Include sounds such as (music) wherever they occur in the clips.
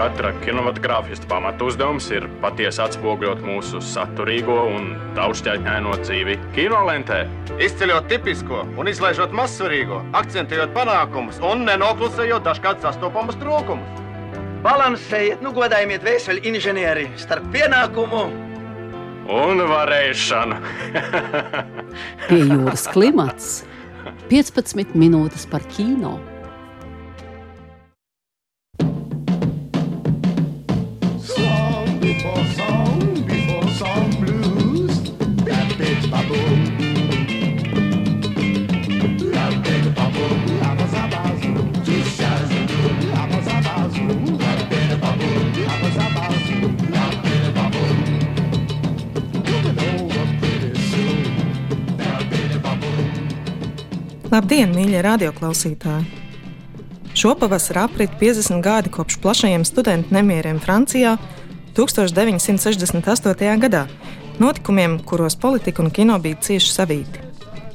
Katra kinematogrāfista pamatu uzdevums ir patiesi atspoguļot mūsu saturīgo un daudzšķaitņaino dzīvi kinolentē. Izceļot tipisko un izlaižot mazsvarīgo, akcentējot panākumus un nenoklusējot dažkārt sastopamus trūkumus. Balansējiet, nu godājiet vēseli inženieri starp pienākumu un varēšanu. Pie jūras klimats (laughs) 15 minūtes par kino. Labdien, mīļie radioklausītāji! Šopavasar aprit 50 gadi kopš plašajiem studentu nemieriem Francijā 1968. gadā, notikumiem, kuros politika un kino bija cieši savīti.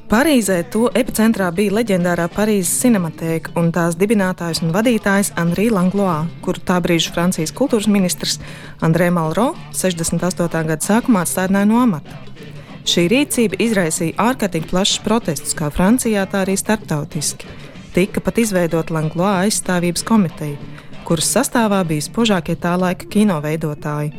Parīzē to epicentrā bija leģendārā Parīzes cinematēka un tās dibinātājs un vadītājs Andrija Langlois, kuru tā brīža Francijas kultūras ministrs Andrē Malro 68. gada sākumā atstādināja no amata. Šī rīcība izraisīja ārkārtīgi plašus protestus kā Francijā, tā arī starptautiski. Tika pat izveidota Langlois aizstāvības komiteja, kuras sastāvā bija spožākie tā laika kino veidotāji.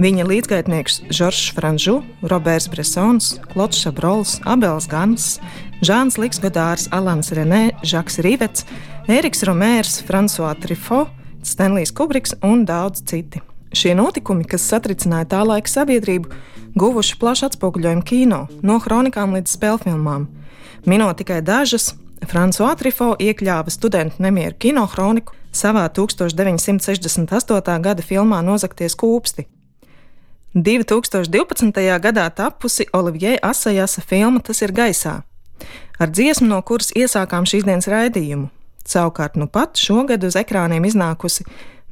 Viņa līdzgaitnieks Žoržs Franžu, Roberts Bresons, Klots Šabrols, Abels Gans, Žāns Liksgodārs, Alans Renē, Žaks Rīvets, Eriks Romērs, François Trifo, Stenlijs Kubriks un daudz citi. Šie notikumi, kas satricināja tā laika sabiedrību, guvuši plašu atspoguļojumu kino, no kronikām līdz spēlfilmām. Minot tikai dažas, Frančiska Trifo iekļāva studentu nemieru kinohroniku savā 1968. gada filmā Nozakties kūpsti. 2012. gadā tapusi Olivier Asajasa filma Tas ir gaisā, ar dziesmu, no kuras iesākām šīs dienas raidījumu. Savukārt, nu pat šogad uz ekrāniem iznākusi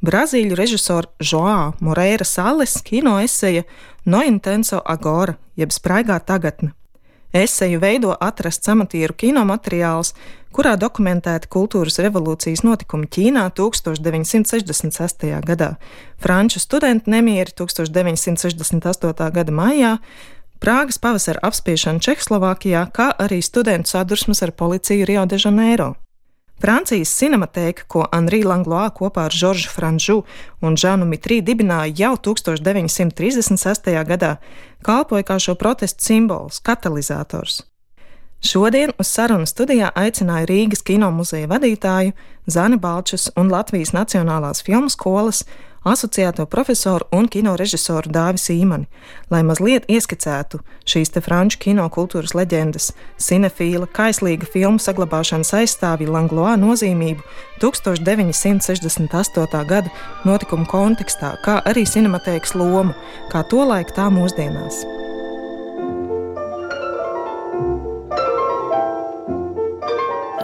Brazīļu režisora Joā Moreira Sales kino eseja No Intenso Agora, jeb Spraigā tagadne. Eseju veido atrasts amatieru kinomateriāls, kurā dokumentēta kultūras revolūcijas notikumi Ķīnā 1966. gadā, franču studentu nemieri 1968. gada maijā, Prāgas pavasara apspiešana Čehoslovākijā, kā arī studentu sadursmes ar policiju Rio de Janeiro. Francijas cinematēka, ko Anri Langlois kopā ar Žoržu Franžu un Žanu Mitrī dibināja jau 1936. gadā, kalpoja kā šo protestu simbols, katalizators. Šodien uz sarunu studijā aicināju Rīgas kino muzeja vadītāju Zani Balčus un Latvijas Nacionālās filmu skolas asociēto profesoru un kino režisoru Dāvis Īmani, lai mazliet ieskicētu šīs te franču kino kultūras leģendas, cinefīla, kaislīga filmu saglabāšanas aizstāvja Langloā nozīmību 1968. gada notikumu kontekstā, kā arī cinematēkas lomu, kā to laik tā mūsdienās.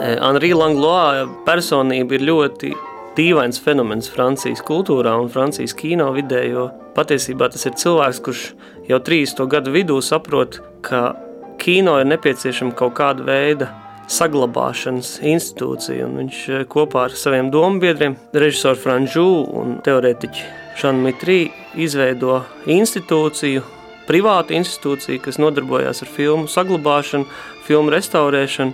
Anri Langlois personība ir ļoti dīvains fenomens Francijas kultūrā un Francijas kino vidē, jo patiesībā tas ir cilvēks, kurš jau 30. gadu vidū saprot, ka kino ir nepieciešama kaut kāda veida saglabāšanas institūcija. Un viņš eh, kopā ar saviem dombiedriem, režisoru Franču un teorētiķu Šanu Mitrī, izveido institūciju, privātu institūciju, kas nodarbojas ar filmu saglabāšanu, filmu restaurēšanu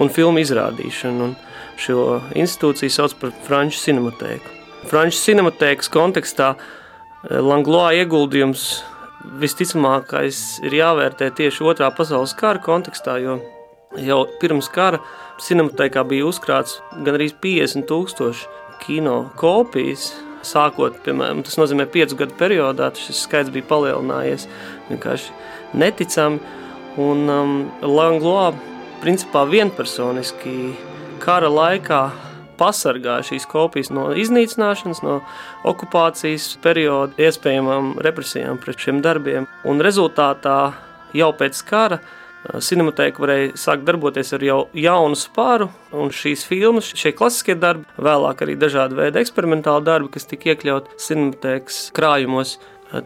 un filmu izrādīšanu. Un Šo institūciju sauc par Franču cinematēku. Franču cinematēkas kontekstā eh, Langlois ieguldījums visticamākais ir jāvērtē tieši otrā pasaules kara kontekstā, jo jau pirms kara cinematēkā bija uzkrāts gan arī 50 tūkstoši kino kopijas, sākot, piemēram, tas nozīmē 5 gadu periodā, šis skaits bija palielinājies vienkārši neticami, un um, Langlois principā vienpersoniski kara laikā pasargāja šīs kopijas no iznīcināšanas, no okupācijas perioda, iespējamām represijām pret šiem darbiem. Un rezultātā jau pēc kara Cinematēka varēja sākt darboties ar jau jaunu spāru, un šīs filmas, šie klasiskie darbi, vēlāk arī dažādi veidi eksperimentāli darbi, kas tika iekļauti cinematēkas krājumos,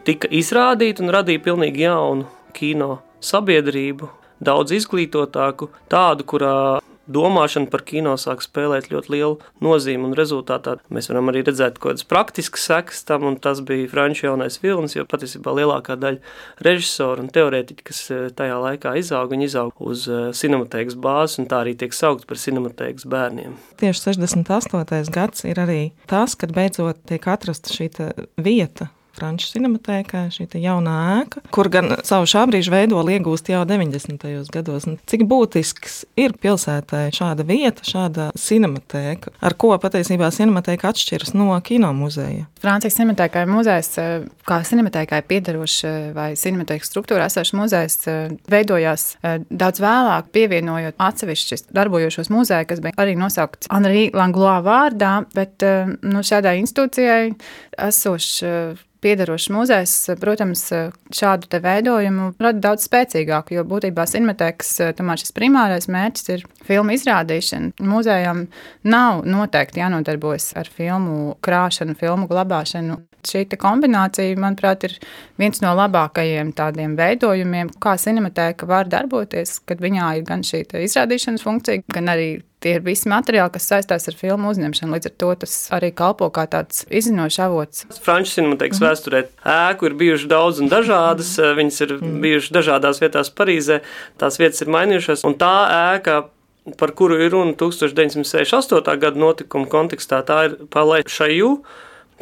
tika izrādīti un radīja pilnīgi jaunu kino sabiedrību, daudz izglītotāku, tādu, kurā domāšana par kino sāk spēlēt ļoti lielu nozīmi. Rezultātā mēs varam arī redzēt kaut kādas praktiskas sekas tam, un tas bija Frančija jaunais vilnis, jo patiesībā lielākā daļa režisoru un teorētiķi, kas eh, tajā laikā izauga, viņi izauga uz eh, cinematēkas bāzes, un tā arī tiek saukts par cinematēkas bērniem. Tieši 68. gads ir arī tas, kad beidzot tiek atrasta šī vieta Frančijas cinematēkā, šī jaunā ēka, kur gan savu šā brīža veidolu iegūst jau 90. gados. Un cik būtisks ir pilsētai šāda vieta, šāda cinematēka, ar ko patiesībā cinematēka atšķiras no kino muzeja? Francijas cinematēkā ir muzejs, eh, kā cinematēkai piedarošs eh, vai cinematēkas struktūra esošs muzejs, eh, veidojās daudz vēlāk, pievienojot atsevišķus darbojošos muzeju, kas bija arī nosaukts Henri Langlois vārdā, bet nu, šādai institūcijai esošs piedarošs muzejs, protams, šādu veidojumu rada daudz spēcīgāku, jo būtībā Cinematekas tomēr šis primārais mērķis ir filmu izrādīšana. Muzejam nav noteikti jānodarbojas ar filmu krāšanu, filmu glabāšanu. Šī kombinācija, manuprāt, ir viens no labākajiem tādiem veidojumiem, kā cinematēka var darboties, kad viņā ir gan šī izrādīšanas funkcija, gan arī tie ir visi materiāli, kas saistās ar filmu uzņemšanu. Līdz ar to tas arī kalpo kā tāds izzinošs avots. Frančijas cinematēkas mm. vēsturē ēku ir bijušas daudz un dažādas. Mm. Viņas ir mm. bijušas dažādās vietās Parīzē. Tās vietas ir mainījušās. Un tā ēka par kuru ir runa 1968. gada notikuma kontekstā, tā ir Palais Šaju,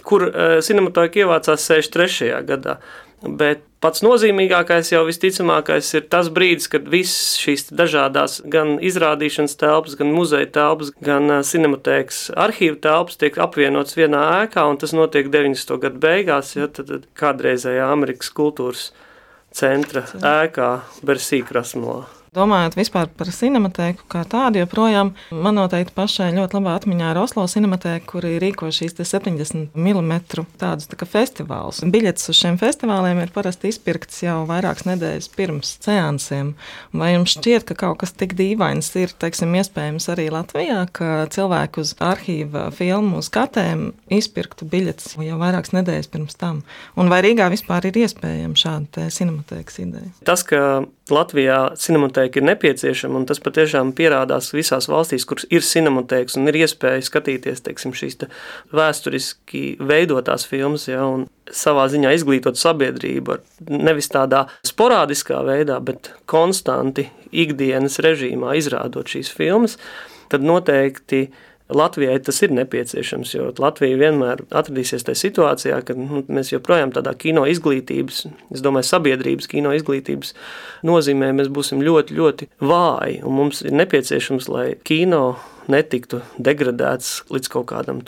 kur uh, cinematogrāfija ievācās 63. gadā. Bet pats nozīmīgākais jau visticamākais ir tas brīdis, kad visas šīs dažādas gan izrādīšanas telpas, gan muzeja telpas, gan cinematēkas arhīva telpas tiek apvienotas vienā ēkā, un tas notiek 90. gadu beigās, ja tad, tad kādreizējā Amerikas kultūras centra ēkā Bersīkrasmolā. Domājot vispār par cinematēku kā tādu, joprojām man noteikti pašai ļoti labā atmiņā ir Oslo cinematēka, kur ir rīko šīs 70 mm tādus tā festivālus. Biļetes uz šiem festivāliem ir parasti izpirktas jau vairākas nedēļas pirms seansiem. Vai jums šķiet, ka kaut kas tik dīvains ir teiksim, iespējams arī Latvijā, ka cilvēku uz arhīva filmu skatēm izpirktu biļetes jau vairākas nedēļas pirms tam? Un vai Rīgā vispār ir iespējama šāda cinematēkas ideja? Tas, ka Latvijā cinematēka ir nepieciešama, un tas patiešām pierādās visās valstīs, kuras ir cinematēkas un ir iespēja skatīties teiksim, šīs te vēsturiski veidotās filmas, ja, un savā ziņā izglītot sabiedrību nevis tādā sporādiskā veidā, bet konstanti ikdienas režīmā izrādot šīs filmas, tad noteikti Latvijai tas ir nepieciešams, jo Latvija vienmēr atradīsies tajā situācijā, ka nu, mēs joprojām tādā kino izglītības, es domāju, sabiedrības kino izglītības nozīmē mēs būsim ļoti, ļoti vāji. Un mums ir nepieciešams, lai kino netiktu degradēts līdz kaut kādam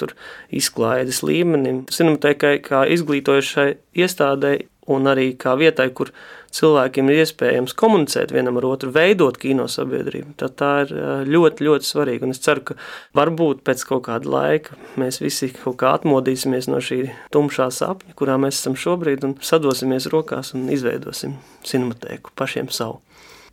izklaides līmenim. Cinematēkai kā izglītojušai iestādēji un arī kā vietai, kur cilvēkiem ir iespējams komunicēt vienam ar otru, veidot kino sabiedrību, tad tā ir ļoti, ļoti svarīga. Un es ceru, ka varbūt pēc kaut kāda laika mēs visi kaut kā atmodīsimies no šī tumšā sapņa, kurā mēs esam šobrīd, un sadosimies rokās un izveidosim cinematēku pašiem savu.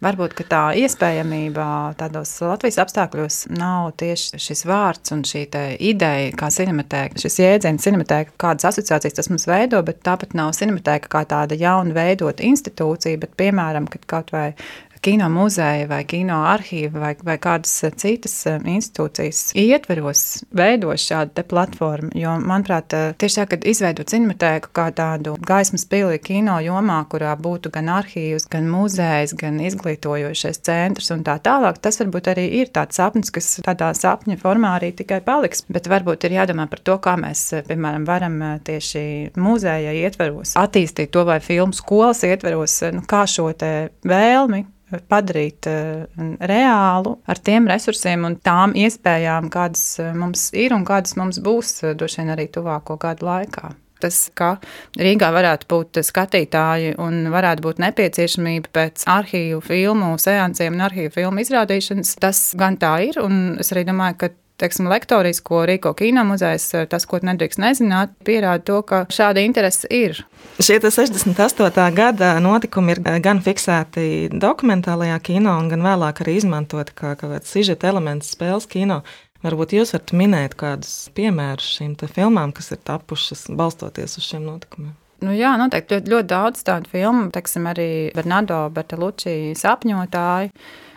Varbūt tā iespējamība tādos Latvijas apstākļos nav tieši šis vārds un šī ideja, kā cinematēka, šis jēdziens, cinematēka, kādas asociācijas tas mums veido, bet tāpat nav cinematēka kā tāda jauna veidota institūcija, bet, piemēram, kad kaut vai kino muzeja vai kino arhīva vai, vai kādas eh, citas eh, institūcijas ietveros veido šādu platformu. Jo, manuprāt, eh, tieši tā, kad izveidot cinematēku kā tādu gaismas pili kino jomā, kurā būtu gan arhīvs, gan muzejs, gan izglītojošais centrs un tā tālāk, tas varbūt arī ir tāds sapnis, kas tādā sapņa formā arī tikai paliks. Bet varbūt ir jādomā par to, kā mēs, piemēram, varam tieši muzeja ietveros attīstīt to vai filmu skolas ietveros, nu, kā šo vēlmi padarīt uh, reālu ar tiem resursiem un tām iespējām, kādas uh, mums ir un kādas mums būs uh, droši vien arī tuvāko gadu laikā. Tas, ka Rīgā varētu būt skatītāji un varētu būt nepieciešamība pēc arhīvu filmu, seansiem un arhīvu filmu izrādīšanas, tas gan tā ir. Un es arī domāju, ka teiksim, lektorijas, ko rīko kino muzejs, eh, tas, ko nedrīkst nezināt, pierāda to, ka šāda interese ir. Šie 68. gada notikumi ir eh, gan fiksēti dokumentālajā kino, gan vēlāk arī izmantoti kā kaut kāds sižeta elements spēles kino. Varbūt jūs varat minēt kādus piemērus šīm filmām, kas ir tapušas balstoties uz šiem notikumiem. Nu, jā, noteikti ļoti, ļoti daudz tādu filmu, teiksim, arī Bernardo Bertolucci sapņotāji,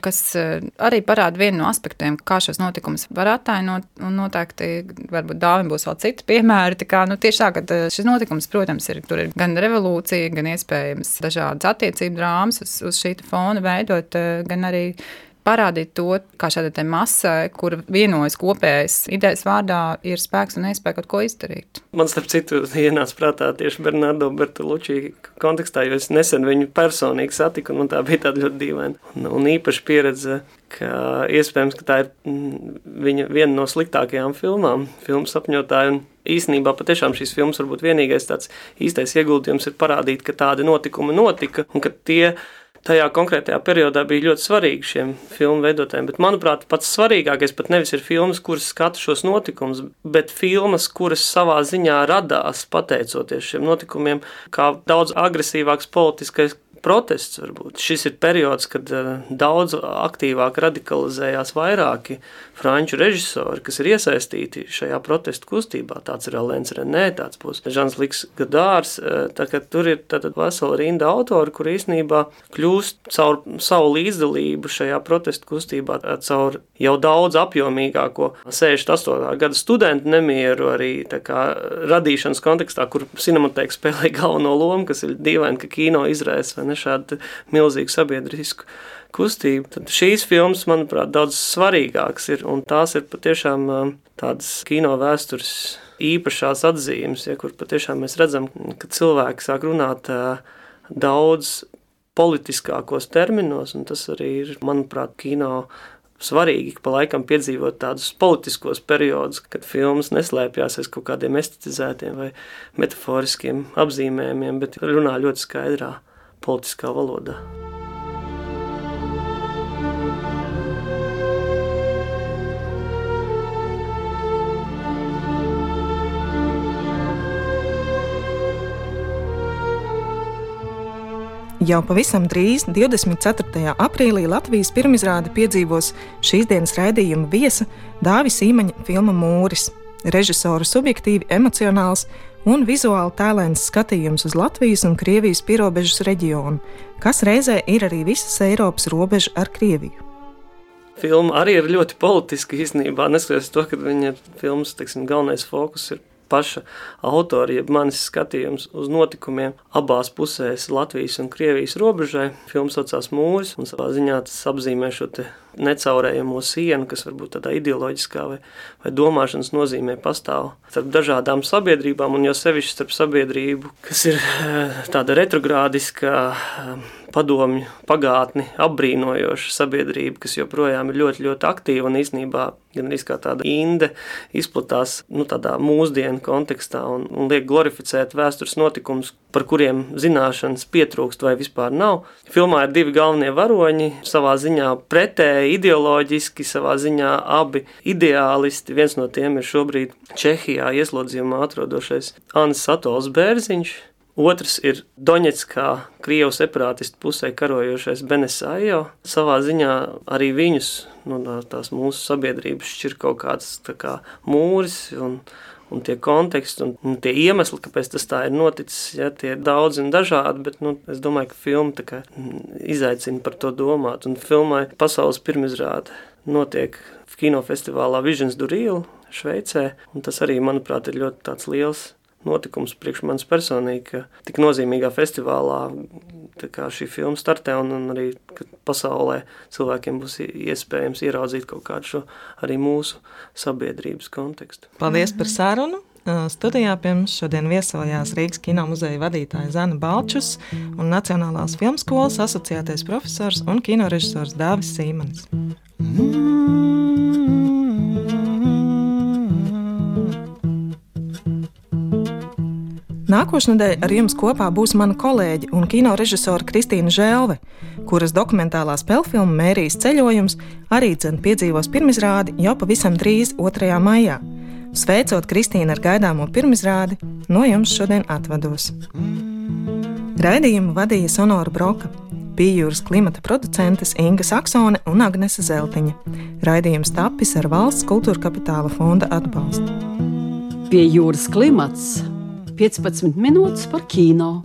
kas eh, arī parāda vienu no aspektiem, kā šos notikumus var attainot. Un noteikti, varbūt dāvim būs vēl citi piemēri. Tā kā, nu, tieši tā, ka eh, šis notikums, protams, ir, ir gan revolūcija, gan iespējams dažādas attiecību drāmas uz, uz šī fona veidot, eh, gan arī parādīt to, kā šādai masai, kur vienojas kopējas idejas vārdā, ir spēks un iespēja kaut ko izdarīt. Man, starp citu, ienāca prātā tieši Bernardo Bertolucci kontekstā, jo es nesen viņu personīgi satiku, un man tā bija tāda ļoti dīvaina un, un īpaša pieredze. Ka iespējams, ka tā ir mm, viņa viena no sliktākajām filmām, filmu sapņotāja. Īsnībā patiešām šīs filmas varbūt vienīgais tāds īstais ieguldījums ir parādīt, ka tādi notikumi notika un ka tie tajā konkrētajā periodā bija ļoti svarīgi šiem filmu veidotājiem. Bet, manuprāt, pats svarīgākais pat nevis ir filmas, kuras skata šos notikumus, bet filmas, kuras savā ziņā radās pateicoties šiem notikumiem, kā daudz agresīvāks politiskais protests. Varbūt. Šis ir periods, kad uh, daudz aktīvāk radikalizējās vairāki franču režisori, kas ir iesaistīti šajā protestu kustībā. Tāds ir Alens Renē, tāds būs Žans Liks Gadārs. Tur ir vesela rinda autori, kur īsnībā kļūst caur savu līdzdalību šajā protestu kustībā, uh, caur jau daudz apjomīgāko 68. gada studentu nemieru arī kā, radīšanas kontekstā, kur cinematēka spēlē galveno lomu, kas ir dīvaini, ka kino izraisa vai ne šādu milzīgu sabiedrisku kustību. Tad šīs filmas, manuprāt, daudz svarīgākas ir, un tās ir patiešām tādas kino vēstures īpašās atzīmes, ja, kur patiešām mēs redzam, ka cilvēki sāk runāt daudz politiskākos terminos, un tas arī ir, manuprāt, kino svarīgi pa laikam piedzīvot tādus politiskos periodus, kad filmas neslēpjas aiz kaut kādiem estetizētiem vai metaforiskiem apzīmējumiem, bet runā ļoti skaidrā politiskā valodā. Jau pavisam drīz, 24. aprīlī, Latvijas pirmizrāde piedzīvos šīs dienas raidījuma viesa Dāvis Īmaņa filma Mūris. Režisora subjektīvi emocionāls un vizuāli tēlēns skatījums uz Latvijas un Krievijas pierobežas reģionu, kas reizē ir arī visas Eiropas robeža ar Krieviju. Filma arī ir ļoti politiska īstenībā, neskatoties to, ka viņa filmas teiksim, galvenais fokus ir paša autora, jeb manis skatījums uz notikumiem abās pusēs Latvijas un Krievijas robežai. Filmas saucās Mūris, un savā ziņā tas apzīmē šo necaurējamo sienu, kas varbūt tādā ideoloģiskā vai, vai domāšanas nozīmē pastāv starp dažādām sabiedrībām, un jau sevišķi starp sabiedrību, kas ir eh, tāda retrogrādiska eh, padomju pagātni apbrīnojoša sabiedrība, kas joprojām ir ļoti, ļoti aktīva un īstenībā gan arī kā tāda inde izplatās nu, tādā mūsdienu kontekstā un, un liek glorificēt vēstures notikumus, par kuriem zināšanas pietrūkst vai vispār nav. Filmā ir divi galvenie varoņi, savā ziņā pretēji ideoloģiski, savā ziņā abi ideālisti. Viens no tiem ir šobrīd Čehijā ieslodzījumā atrodošais Annis Satols Bērziņš. Otrs ir Doņetskā, Krievijas separātistu pusē karojošais Benesājo. Savā ziņā arī viņus, nu, tās mūsu sabiedrības šķir kaut kāds kā, mūris un, un tie konteksti un, un tie iemesli, kāpēc tas tā ir noticis, ja, tie ir daudz un dažādi, bet nu, es domāju, ka filma kā, izaicina par to domāt. Un filmai pasaules pirmizrāde notiek kinofestivālā Visions Durīla Šveicē, un tas arī, manuprāt, ir ļoti liels notikums priekš manis personīgi, ka tik nozīmīgā festivālā šī filma startē un, un arī pasaulē cilvēkiem būs iespējams ieraudzīt kaut kādu šo arī mūsu sabiedrības kontekstu. Paldies par sarunu! Studijā pie mums šodien viesojās Rīgas kino muzeja vadītāja Zana Balčus un Nacionālās filmas skolas asociētais profesors un kinorežisors Dāvis Sīmanis. Nākošnedēļ ar jums kopā būs mana kolēģe un kino režisore Kristīna Žēlve, kuras dokumentālā spēļu filma Mērijas ceļojums arī dzen piedzīvos pirmizrādi jau pavisam drīz 2. maijā. Sveicot Kristīnu ar gaidāmo pirmizrādi, no jums šodien atvados. Raidījumu vadīja Sonora Broka, Pījūras klimata producentes Inga Saksone un Agnese Zeltiņa. Raidījums tapis ar valsts kultūra kapitāla fonda atbalstu. Pie jūras klimats 15 minūtes par kino.